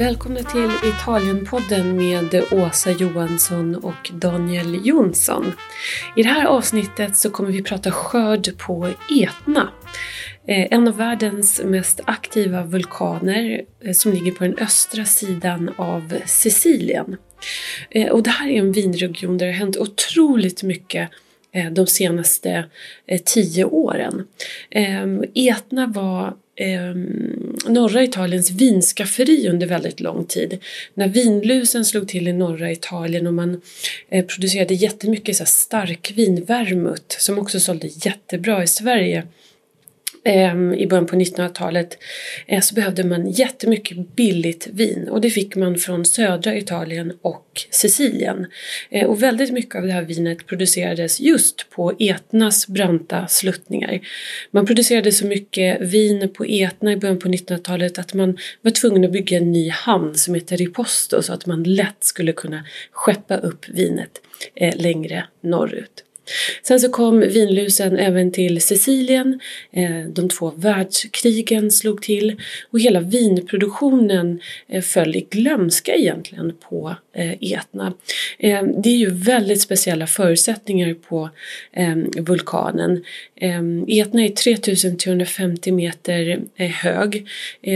Välkomna till Italienpodden med Åsa Johansson och Daniel Jonsson. I det här avsnittet så kommer vi prata skörd på Etna. Eh, en av världens mest aktiva vulkaner eh, som ligger på den östra sidan av Sicilien. Eh, och det här är en vinregion där det har hänt otroligt mycket de senaste tio åren. Etna var eh, norra Italiens vinskafferi under väldigt lång tid. När vinlusen slog till i norra Italien och man eh, producerade jättemycket så starkvin, vermouth, som också sålde jättebra i Sverige Ehm, i början på 1900-talet eh, så behövde man jättemycket billigt vin och det fick man från södra Italien och Sicilien. Eh, och väldigt mycket av det här vinet producerades just på Etnas branta sluttningar. Man producerade så mycket vin på Etna i början på 1900-talet att man var tvungen att bygga en ny hamn som heter Riposto så att man lätt skulle kunna skeppa upp vinet eh, längre norrut. Sen så kom vinlusen även till Sicilien, eh, de två världskrigen slog till och hela vinproduktionen eh, föll i glömska egentligen på eh, Etna. Det är ju väldigt speciella förutsättningar på vulkanen. Etna är 3350 meter hög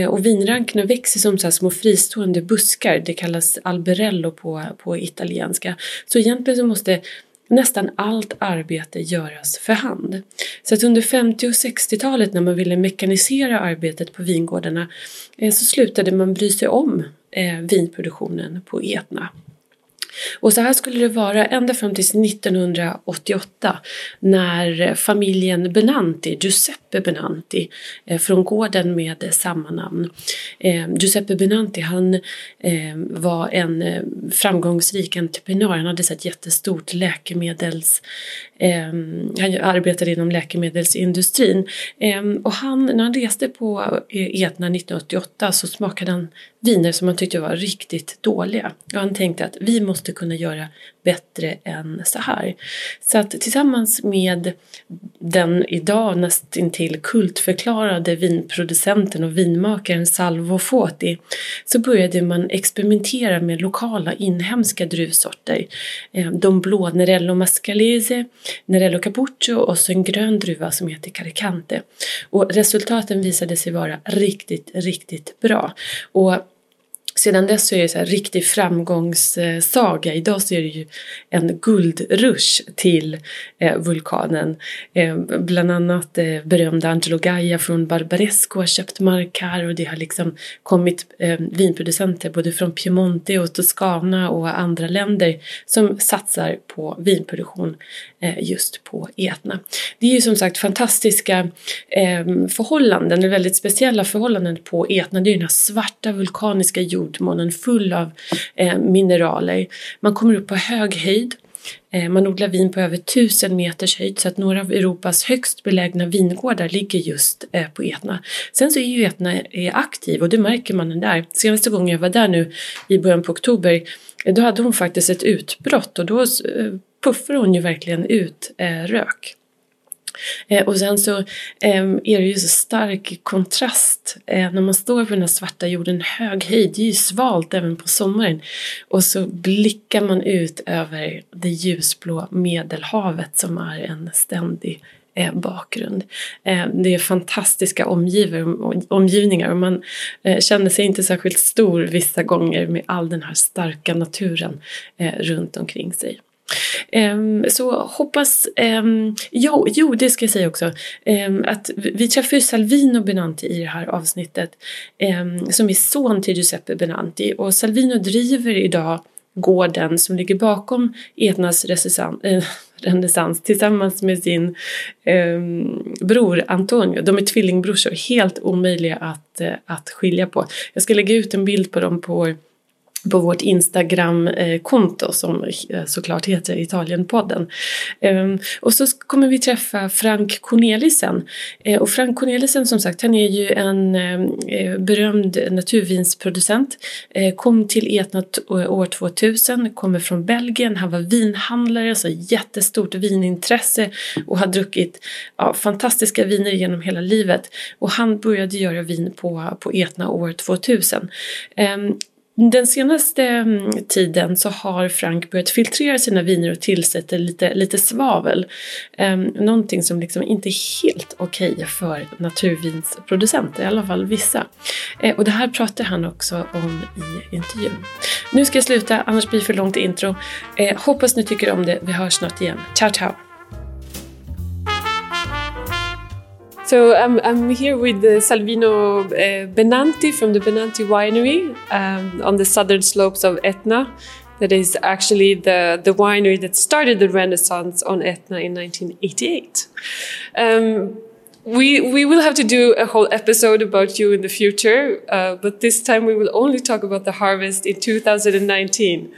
och vinrankorna växer som så små fristående buskar, det kallas alberello på, på italienska. Så egentligen så måste nästan allt arbete göras för hand. Så att under 50 och 60-talet när man ville mekanisera arbetet på vingårdarna eh, så slutade man bry sig om eh, vinproduktionen på Etna. Och så här skulle det vara ända fram till 1988 när familjen Benanti, Giuseppe Benanti, eh, från gården med samma namn. Eh, Giuseppe Benanti han eh, var en framgångsrik entreprenör. Han hade ett jättestort läkemedels... Han arbetade inom läkemedelsindustrin. Och han, när han reste på Etna 1988 så smakade han viner som han tyckte var riktigt dåliga. Och han tänkte att vi måste kunna göra bättre än så här. Så att tillsammans med den idag nästintill kultförklarade vinproducenten och vinmakaren Salvo Foti så började man experimentera med lokala inhemska druvsorter. Eh, de blå Nerello Mascalese, Nerello Capuccio och så en grön druva som heter Caricante. Och resultaten visade sig vara riktigt, riktigt bra. Och sedan dess så är det så här riktig framgångssaga. Idag så är det ju en guldrush till eh, vulkanen. Eh, bland annat eh, berömda Angelo Gaia från Barbaresco har köpt mark här och det har liksom kommit vinproducenter både från Piemonte och Toscana och andra länder som satsar på vinproduktion just på Etna. Det är ju som sagt fantastiska förhållanden, väldigt speciella förhållanden på Etna. Det är ju den här svarta vulkaniska jorden jordmånen full av eh, mineraler. Man kommer upp på hög höjd. Eh, man odlar vin på över tusen meters höjd så att några av Europas högst belägna vingårdar ligger just eh, på Etna. Sen så är ju Etna är aktiv och det märker man där. Senaste gången jag var där nu i början på oktober eh, då hade hon faktiskt ett utbrott och då eh, puffade hon ju verkligen ut rök. Eh, och sen så eh, är det ju så stark kontrast eh, när man står på den här svarta jorden, hög höjd, det är ju svalt även på sommaren. Och så blickar man ut över det ljusblå medelhavet som är en ständig eh, bakgrund. Eh, det är fantastiska omgivningar och man eh, känner sig inte särskilt stor vissa gånger med all den här starka naturen eh, runt omkring sig. Um, så hoppas, um, jo, jo det ska jag säga också, um, att vi träffar ju Salvino Benanti i det här avsnittet som är son till Giuseppe Benanti och Salvino driver idag gården som ligger bakom Etnas eh, renässans tillsammans med sin bror Antonio. De är tvillingbrorsor, helt omöjliga att, eh, att skilja på. Jag ska lägga ut en bild på dem på på vårt Instagram-konto som eh, såklart heter Italienpodden. Ehm, och så kommer vi träffa Frank Cornelissen. Eh, och Frank Cornelissen som sagt, han är ju en eh, berömd naturvinsproducent. Kom till Etna år 2000, kommer från Belgien. Han var vinhandlare, så jättestort vinintresse och har druckit ja, fantastiska viner genom hela livet. Och han började göra vin på, på Etna år 2000 den senaste mm, tiden så har Frank börjat filtrera sina viner och tillsätter lite, lite svavel. Um, någonting som liksom inte är helt okej okay för naturvinsproducenter, i alla fall vissa. Uh, och det här pratar han också om i intervjun. Nu ska jag sluta, annars blir det för långt intro. Uh, hoppas ni tycker om det, vi hörs snart igen. Ciao ciao! So I'm, I'm here with uh, Salvino uh, Benanti from the Benanti Winery um, on the southern slopes of Etna. That is actually the, the winery that started the Renaissance on Etna in 1988. Um, we, we will have to do a whole episode about you in the future, uh, but this time we will only talk about the harvest in 2019.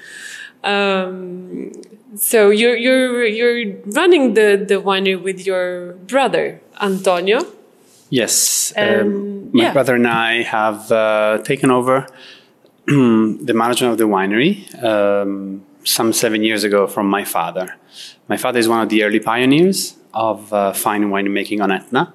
Um, so you're you're you're running the the winery with your brother Antonio. Yes, um, my yeah. brother and I have uh, taken over the management of the winery um, some seven years ago from my father. My father is one of the early pioneers of uh, fine winemaking on Etna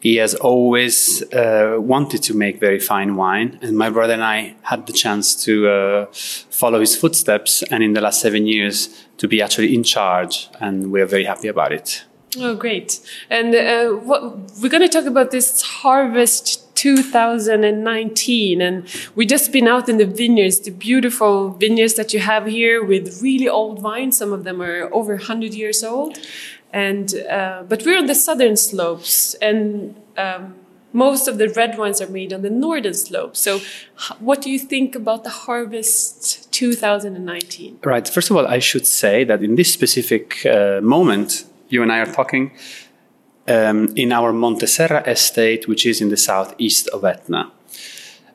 he has always uh, wanted to make very fine wine, and my brother and I had the chance to uh, follow his footsteps, and in the last seven years to be actually in charge, and we're very happy about it. Oh, great! And uh, what, we're going to talk about this harvest 2019 and we've just been out in the vineyards the beautiful vineyards that you have here with really old vines. Some of them are over 100 years old and uh, but we're on the southern slopes and um, most of the red wines are made on the northern slope so what do you think about the harvest 2019 right. First of all i should say that in this specific uh, moment you and i are talking um, in our Monteserra estate, which is in the southeast of Etna.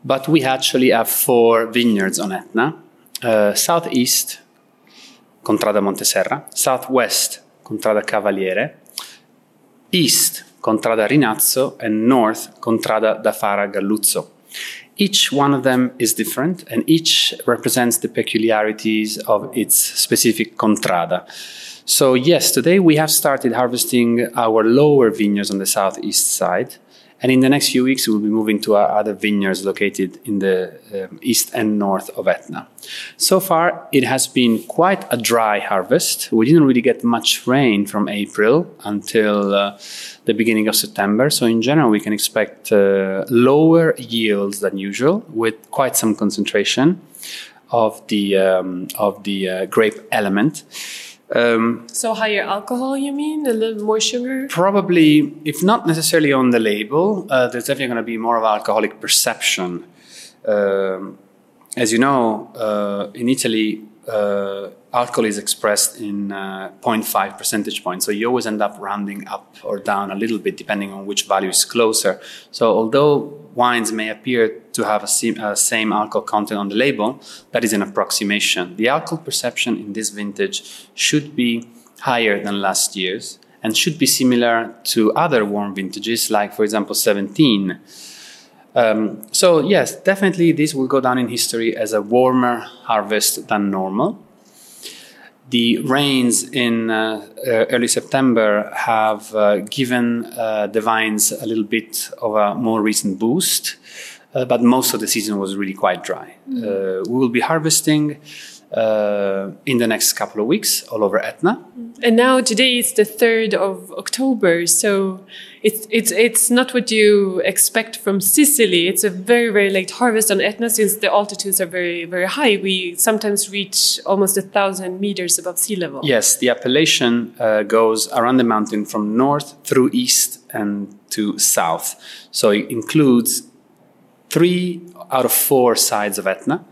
But we actually have four vineyards on Etna. Uh, southeast, Contrada Monteserra, southwest, Contrada Cavaliere, east, Contrada Rinazzo, and north, Contrada da Fara Galluzzo. Each one of them is different, and each represents the peculiarities of its specific contrada. So, yes, today we have started harvesting our lower vineyards on the southeast side. And in the next few weeks, we'll be moving to our other vineyards located in the um, east and north of Etna. So far, it has been quite a dry harvest. We didn't really get much rain from April until uh, the beginning of September. So, in general, we can expect uh, lower yields than usual with quite some concentration of the, um, of the uh, grape element. Um, so higher alcohol, you mean? A little more sugar? Probably, if not necessarily on the label, uh, there's definitely going to be more of alcoholic perception. Um, as you know, uh, in Italy, uh, alcohol is expressed in uh, 0.5 percentage points. So you always end up rounding up or down a little bit depending on which value is closer. So although wines may appear to have a same alcohol content on the label, that is an approximation. The alcohol perception in this vintage should be higher than last year's and should be similar to other warm vintages, like, for example, 17. Um, so, yes, definitely this will go down in history as a warmer harvest than normal the rains in uh, uh, early September have uh, given uh, the vines a little bit of a more recent boost, uh, but most of the season was really quite dry. Mm. we will be harvesting uh, in the next couple of weeks all over Etna. And now today is the 3rd of October, so it's, it's, it's not what you expect from Sicily. It's a very, very late harvest on Etna since the altitudes are very, very high. We sometimes reach almost a thousand meters above sea level. Yes, the appellation uh, goes around the mountain from north through east and to south. So it includes three out of four sides of Etna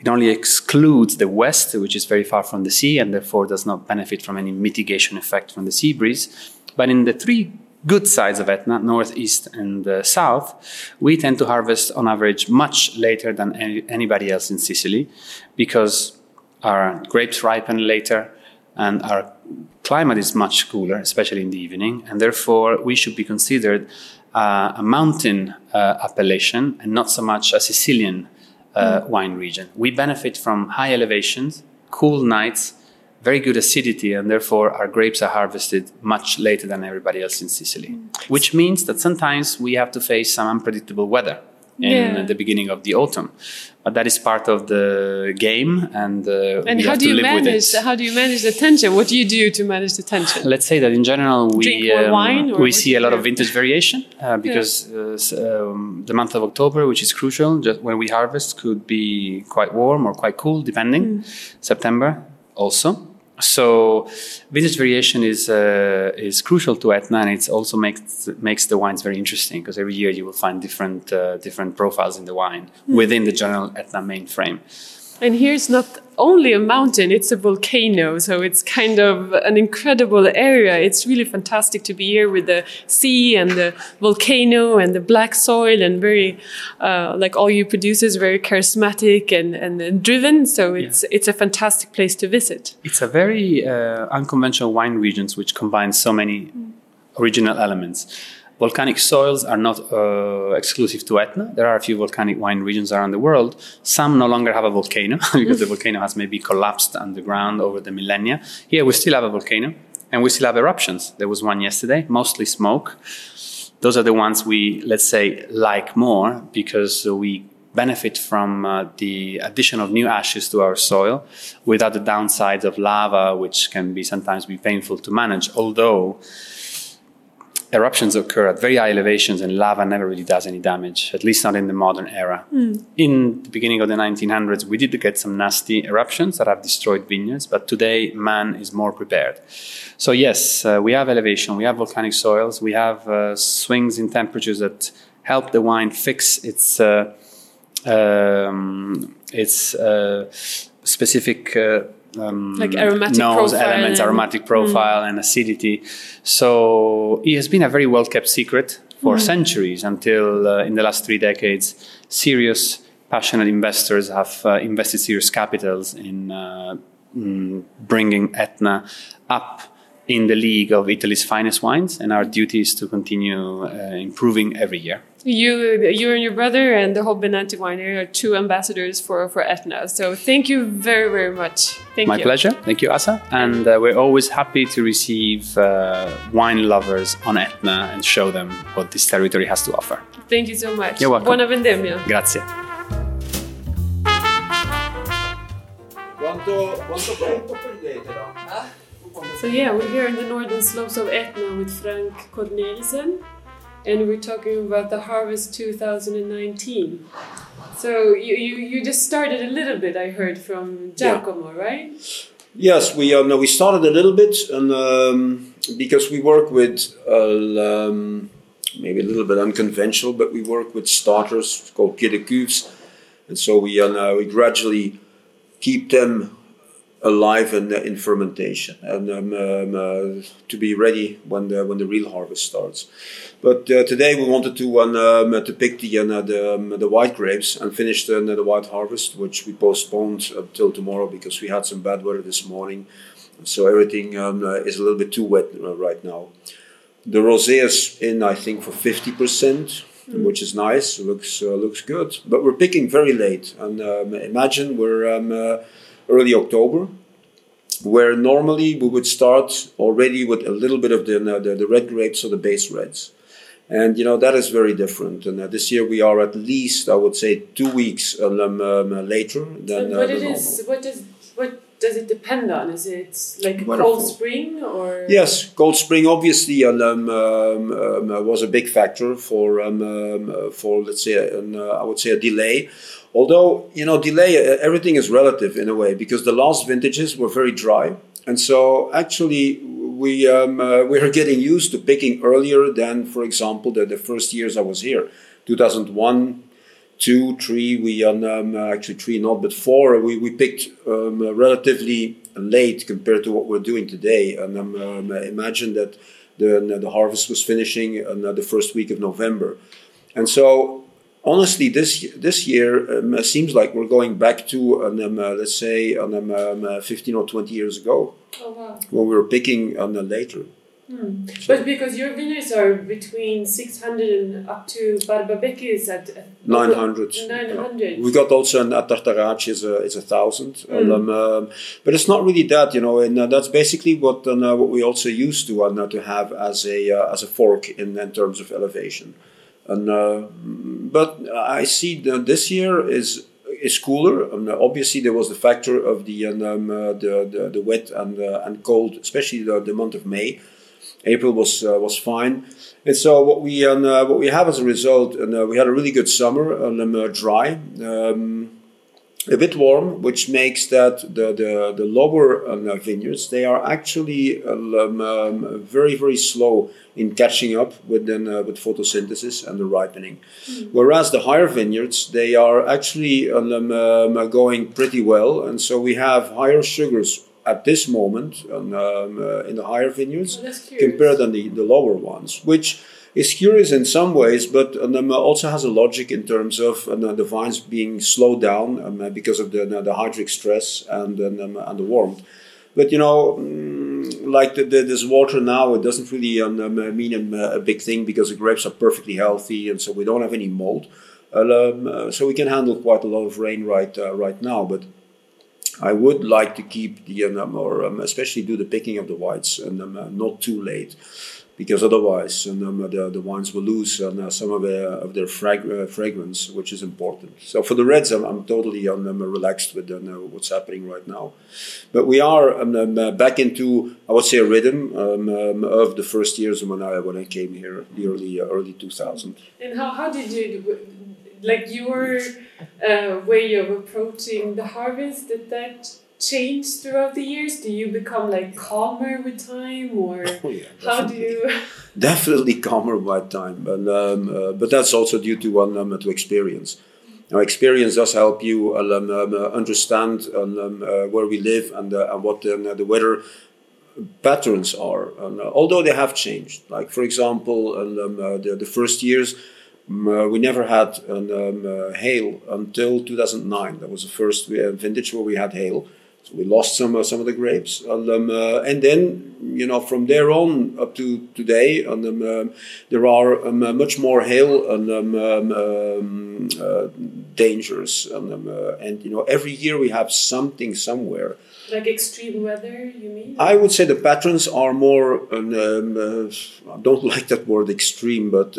it only excludes the west, which is very far from the sea and therefore does not benefit from any mitigation effect from the sea breeze. But in the three good sides of Etna, north, east, and uh, south, we tend to harvest on average much later than any, anybody else in Sicily because our grapes ripen later and our climate is much cooler, especially in the evening, and therefore we should be considered uh, a mountain uh, appellation and not so much a Sicilian uh, mm. wine region. We benefit from high elevations, cool nights, very good acidity, and therefore our grapes are harvested much later than everybody else in Sicily. Mm. Which means that sometimes we have to face some unpredictable weather. in Yeah. the beginning of the autumn. But that is part of the game, and uh, And we how have do to you manage? How do you manage the tension? What do you do to manage the tension? Let's say that in general we Drink more um, wine, or we see a lot of vintage variation uh, because uh, um, the month of October, which is crucial, just when we harvest, could be quite warm or quite cool, depending. Mm. September also. So vintage variation is uh, is crucial to Etna, and it also makes makes the wines very interesting because every year you will find different uh, different profiles in the wine Mm. within the general Etna mainframe. And here's not only a mountain, it's a volcano. So it's kind of an incredible area. It's really fantastic to be here with the sea and the volcano and the black soil and very, uh, like all you produce is very charismatic and, and, and driven. So it's, it's a fantastic place to visit. It's a very uh, unconventional wine regions which combines so many original elements. Volcanic soils are not uh, exclusive to Etna. There are a few volcanic wine regions around the world. Some no longer have a volcano because the volcano has maybe collapsed underground over the millennia. Here we still have a volcano and we still have eruptions. There was one yesterday, mostly smoke. Those are the ones we, let's say, like more because we benefit from uh, the addition of new ashes to our soil without the downsides of lava, which can be sometimes be painful to manage. Although eruptions occur at very high elevations and lava never really does any damage, at least not in the modern era. In the beginning of the 1900s, we did get some nasty eruptions that have destroyed vineyards, but today man is more prepared. So, yes, uh, we have elevation, we have volcanic soils, we have uh, swings in temperatures that help the wine fix its. Uh, um, its uh, specific uh, um, Like aromatic nose profile elements, and- aromatic profile, and acidity. So it has been a very well kept secret for centuries until uh, in the last three decades, serious, passionate investors have uh, invested serious capitals in uh, mm, bringing Etna up in the league of Italy's finest wines, and our duty is to continue uh, improving every year. You, you and your brother and the whole Benanti winery are two ambassadors for, for Etna. So thank you very, very much. Thank you. My you. pleasure. Thank you, Asa. And uh, we're always happy to receive uh, wine lovers on Etna and show them what this territory has to offer. Thank you so much. You're welcome. Buona vendemmia. Grazie. Quanto, quanto tempo prendete da? So yeah, we're here in the northern slopes of Etna with Frank Cornelissen, and we're talking about the harvest 2019. So you, you, you just started a little bit, I heard from Giacomo, right? Yes, we uh, no, we started a little bit, and um, because we work with uh, um, maybe a little bit unconventional, but we work with starters called pied de cuves, and so we uh, we gradually keep them alive in, in fermentation and um, um, uh, to be ready when the when the real harvest starts. But uh, today we wanted to um, um, to pick the uh, the, um, the white grapes and finish the, the white harvest, which we postponed until tomorrow because we had some bad weather this morning, so everything um, uh, is a little bit too wet uh, right now. The rosé is in, I think, for fifty percent. Which is nice, looks uh, looks good, but we're picking very late. And um, imagine we're um, uh, early October, where normally we would start already with a little bit of the, the, the red grapes or the base reds. And you know that is very different. And uh, this year we are at least, I would say, two weeks um, um, later than uh, what the it normal. is, what does does it depend on? Is it like Wonderful. cold spring or? Yes, Cold Spring obviously um, um, um, uh, was a big factor for um, um, uh, for let's say an, uh, I would say a delay. Although you know delay, uh, everything is relative in a way because the last vintages were very dry, and so actually we um, uh, we are getting used to picking earlier than, for example, the, the first years I was here, 2001 two, three. We um, um, actually three not, but four. We we picked um, uh, relatively late compared to what we're doing today. And um, um, imagine that the the harvest was finishing on uh, the first week of November, and so honestly, this this year um, seems like we're going back to um, um, uh, let's say um, um, uh, 15 or 20 years ago Oh wow. when we were picking on um, uh, later. But because your vineyards are between 600 and up to Barbabecchi is at uh, 900. 900. We got also an Tartaraci is a is a thousand, and, um, um, but it's not really that, you know, and uh, that's basically what uh, what we also used to uh, to have as a uh, as a fork in, in terms of elevation. And uh, but I see that this year is is cooler. And obviously, there was the factor of the um, uh, the, the, the wet and uh, and cold, especially the, the month of May. April was uh, was fine, and so what we uh, what we have as a result, and uh, we had a really good summer and um, dry. Um, a bit warm, which makes that the the, the lower uh, vineyards they are actually um, um, very very slow in catching up with then uh, with photosynthesis and the ripening, mm. whereas the higher vineyards they are actually um, um, going pretty well, and so we have higher sugars at this moment um, uh, in the higher vineyards oh, compared than the, the lower ones, which is curious in some ways, but um, also has a logic in terms of uh, the vines being slowed down um, because of the, the hydric stress and, um, and the warmth. But you know, mm, like the, the, this water now, it doesn't really um, um, mean a, a, big thing because the grapes are perfectly healthy, and so we don't have any mold. Um, uh, so we can handle quite a lot of rain right uh, right now. But I would like to keep the um, or especially do the picking of the whites and uh, not too late because otherwise um, the, the wines will lose uh, some of their, of their frag- uh, fragrance, which is important. So for the reds, I'm, I'm totally um, relaxed with uh, what's happening right now. But we are um, um uh, back into, I would say, a rhythm um, um, of the first years when I when I came here, the early early 2000. And how, how did you like your uh, way of approaching the harvest? Did that change throughout the years? Do you become like calmer with time, or oh, yeah, how do you? definitely calmer by time, but um, uh, but that's also due to one um, to experience. Now, experience does help you um, um, uh, understand um, um, uh, where we live and, uh, and what the, the weather patterns are. And, uh, although they have changed, like for example, uh, the, the first years. We never had hail until 2009. That was the first vintage where we had hail so we lost some uh, some of the grapes, and, um, uh, and then you know from there on up to today, and um, um there are um, uh, much more hail and um, um, uh, dangers, and, uh, and you know every year we have something somewhere. Like extreme weather, you mean? I would say the patterns are more. Uh, I don't like that word extreme, but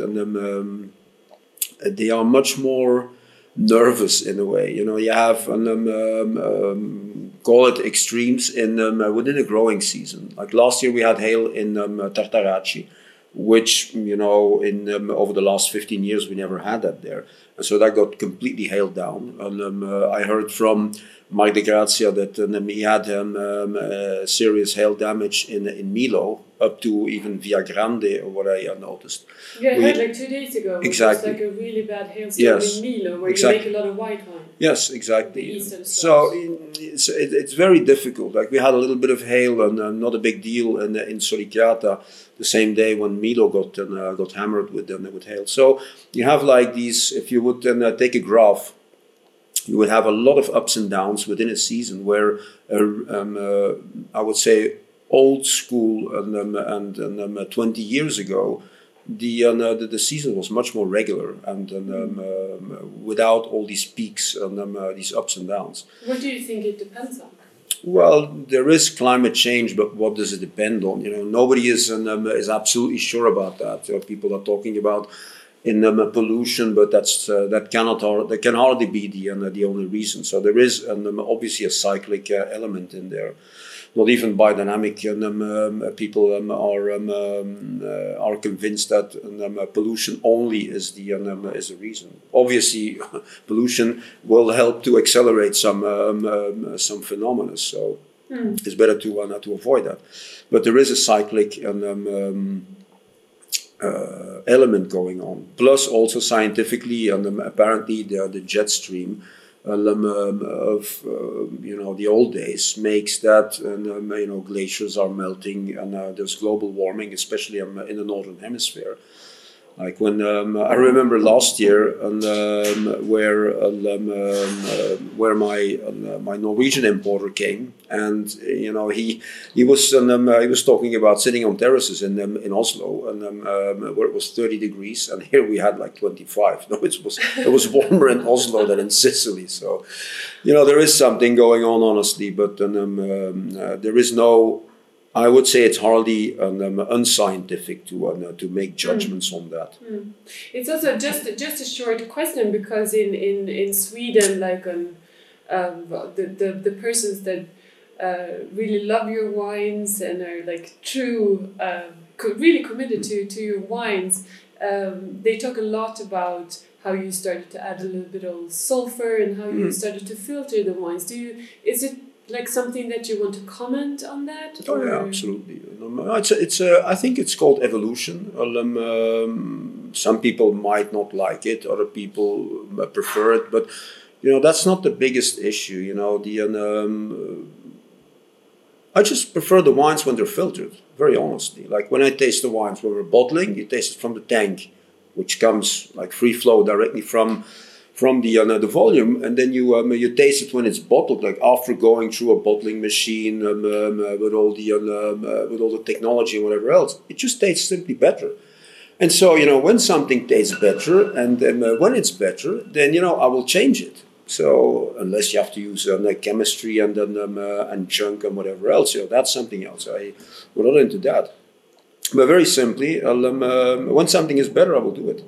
they are much more nervous in a way. You know, you have um, um, um, call it extremes in um, uh, within a growing season. Like last year, we had hail in um, Tartaraci, which you know in over the last fifteen years we never had that there, and so that got completely hailed down. And uh, I heard from Marc de Grazia that um, he had um, um, uh, serious hail damage in in Milo, up to even Viagrande, or what I noticed. Yeah, I heard like two days ago. Exactly. like a really bad hailstorm yes, in Milo, where exactly. you make a lot of white wine. Yes, exactly. So it's, it, it's very difficult. Like we had a little bit of hail, and uh, not a big deal in in Solicchiata the same day when Milo got uh, got hammered with uh, with hail. So you have like these. If you would then uh, take a graph you will have a lot of ups and downs within a season where uh, um, uh, I would say old school and, um, and, and um, uh, 20 years ago the, uh, the, the season was much more regular and, and um, um, without all these peaks and um, uh, these ups and downs. What do you think it depends on? Well, there is climate change, but what does it depend on? You know, nobody is is absolutely sure about that. You know, people are talking about in um, pollution, but that's uh, that cannot that can hardly be the uh, the only reason. So there is um, obviously a cyclic uh, element in there. Not even biodynamic um, um, people um, are um, uh, are convinced that pollution only is the is the reason. Obviously, pollution will help to accelerate some some phenomena. So mm. it's better to uh, to avoid that. But there is a cyclic and uh, element going on. Plus, also scientifically, and um, apparently, the, the jet stream um, um, of uh, you know the old days makes that um, you know glaciers are melting and uh, there's global warming, especially um, in the northern hemisphere. Like when um, I remember last year, um, where uh, where my uh, my Norwegian importer came, and you know he he was he was talking about sitting on terraces in in Oslo, and where it was thirty degrees, and here we had like twenty five. No, it was it was warmer in Oslo than in Sicily. So, you know, there is something going on, honestly, but uh, there is no I would say it's hardly um, um, unscientific to uh, to make judgments on that. It's also just just a short question because in in in Sweden, like um, um the, the the persons that uh, really love your wines and are like true, uh, co- really committed to to your wines, um, they talk a lot about how you started to add a little bit of sulfur and how you Mm. started to filter the wines. Do you is it like something that you want to comment on that? Oh yeah, absolutely. Um, It's a, it's a, I think it's called evolution. Um, um, some people might not like it, other people uh, prefer it, but you know that's not the biggest issue. You know the um, uh, I just prefer the wines when they're filtered. Very honestly, like when I taste the wines when we're bottling, you taste it from the tank, which comes like free flow directly from from the uh, the volume, and then you um, you taste it when it's bottled, like after going through a bottling machine um, um, uh, with all the um, uh, with all the technology and whatever else. It just tastes simply better. And so you know when something tastes better, and uh, when it's better, then you know I will change it. So unless you have to use um, chemistry and then um, uh, and junk and whatever else, you know that's something else. I we're not into that. But very simply, I'll, um, um, when something is better, I will do it.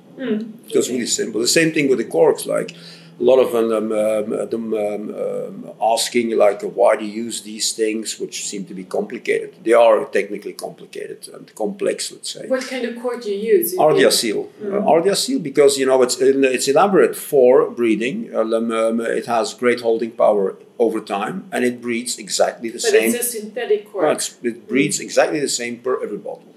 Just really simple. The same thing with the corks. Like a lot of them, um, um, them um, um, asking like, why do you use these things, which seem to be complicated. They are technically complicated and complex, let's say. What kind of cork do you use? Ardea seal. Uh, Ardea seal because you know it's it's elaborate for breeding. Um, um, it has great holding power over time, and it breeds exactly the But same. it's a synthetic cork. Well, it's- it breeds exactly the same per every bottle,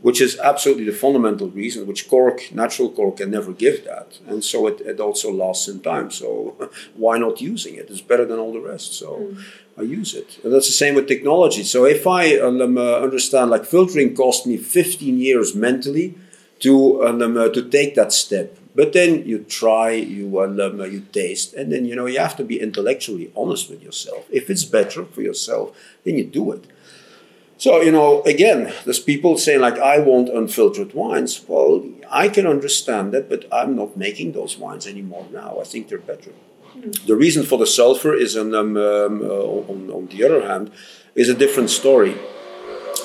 which is absolutely the fundamental reason which cork, natural cork, can never give that. And so it, it also lasts in time. So why not using it? It's better than all the rest. So I use it. And that's the same with technology. So if I um, uh, understand, like filtering cost me 15 years mentally to um, uh, to take that step. But then you try, you um, uh, you taste, and then you know you have to be intellectually honest with yourself. If it's better for yourself, then you do it. So you know, again, there's people saying like, "I want unfiltered wines." Well, I can understand that, but I'm not making those wines anymore now. I think they're better. The reason for the sulfur is, on, um, um, uh, on, on the other hand, is a different story.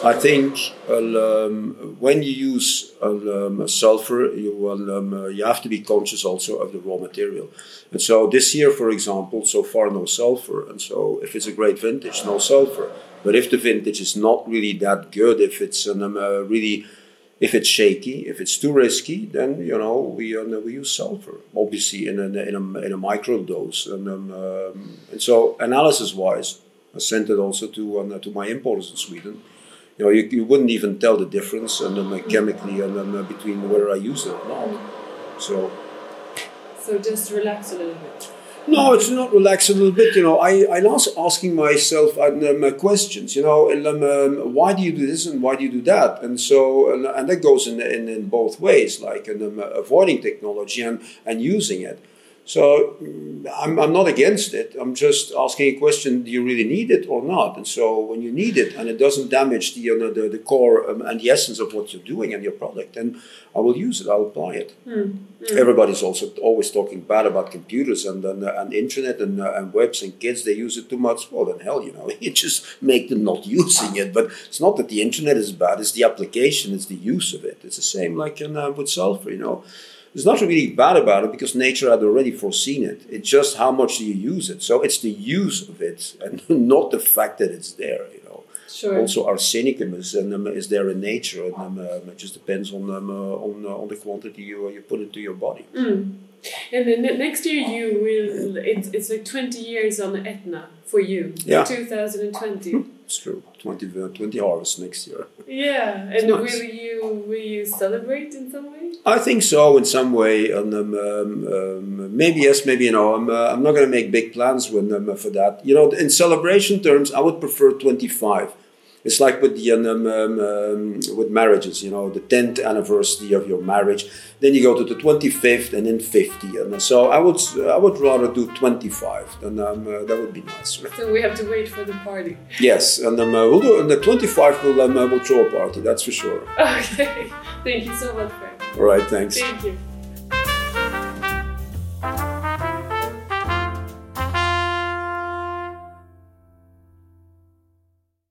I think um, when you use um, sulfur, you um, uh, you have to be conscious also of the raw material. And so this year, for example, so far no sulfur. And so if it's a great vintage, no sulfur. But if the vintage is not really that good, if it's um, uh, really if it's shaky, if it's too risky, then you know we uh, we use sulfur, obviously in a in a, in a micro dose. And, um, um, and so analysis wise, I sent it also to um, to my importers in Sweden. You know, you, you wouldn't even tell the difference and um, chemically and um, between whether I use it or not. So So just relax a little bit. no, it's not relax a little bit. You know, I I was asking myself um, questions. You know, and, um, um, why do you do this and why do you do that? And so, and, and that goes in, in, in both ways, like in, um, avoiding technology and, and using it. So mm, I'm, I'm not against it. I'm just asking a question: Do you really need it or not? And so, when you need it and it doesn't damage the you know, the, the core um, and the essence of what you're doing and your product, then I will use it. I'll apply it. Everybody's also always talking bad about computers and and, and internet and, uh, and webs and kids. They use it too much. Well, then hell, you know, you just make them not using it. But it's not that the internet is bad. It's the application. It's the use of it. It's the same like in, uh, with sulfur. You know, there's nothing really bad about it because nature had already foreseen it. It's just how much do you use it. So it's the use of it and not the fact that it's there. You know. Sure. Also, arsenicum is, um, is there in nature, and um, uh, it just depends on um, uh, on uh, on the quantity you uh, you put into your body. And then next year you will. It's, it's like twenty years on Etna for you. Yeah. Two thousand and twenty. It's true. 20, uh, 20 harvests next year. Yeah. And nice. will you will you celebrate in some way? I think so in some way. And um, um, um, maybe yes, maybe no. I'm, uh, I'm not going to make big plans with them for that. You know, in celebration terms, I would prefer 25. It's like with the um, um, um, with marriages. You know, the 10th anniversary of your marriage. Then you go to the 25th and then 50. And so I would I would rather do 25. Then um, uh, that would be nice. So we have to wait for the party. Yes, and um, uh, we'll do. And the 25 will um, uh, we'll throw a party. That's for sure. Okay. Thank you so much, Frank. All right, thanks. Thank you.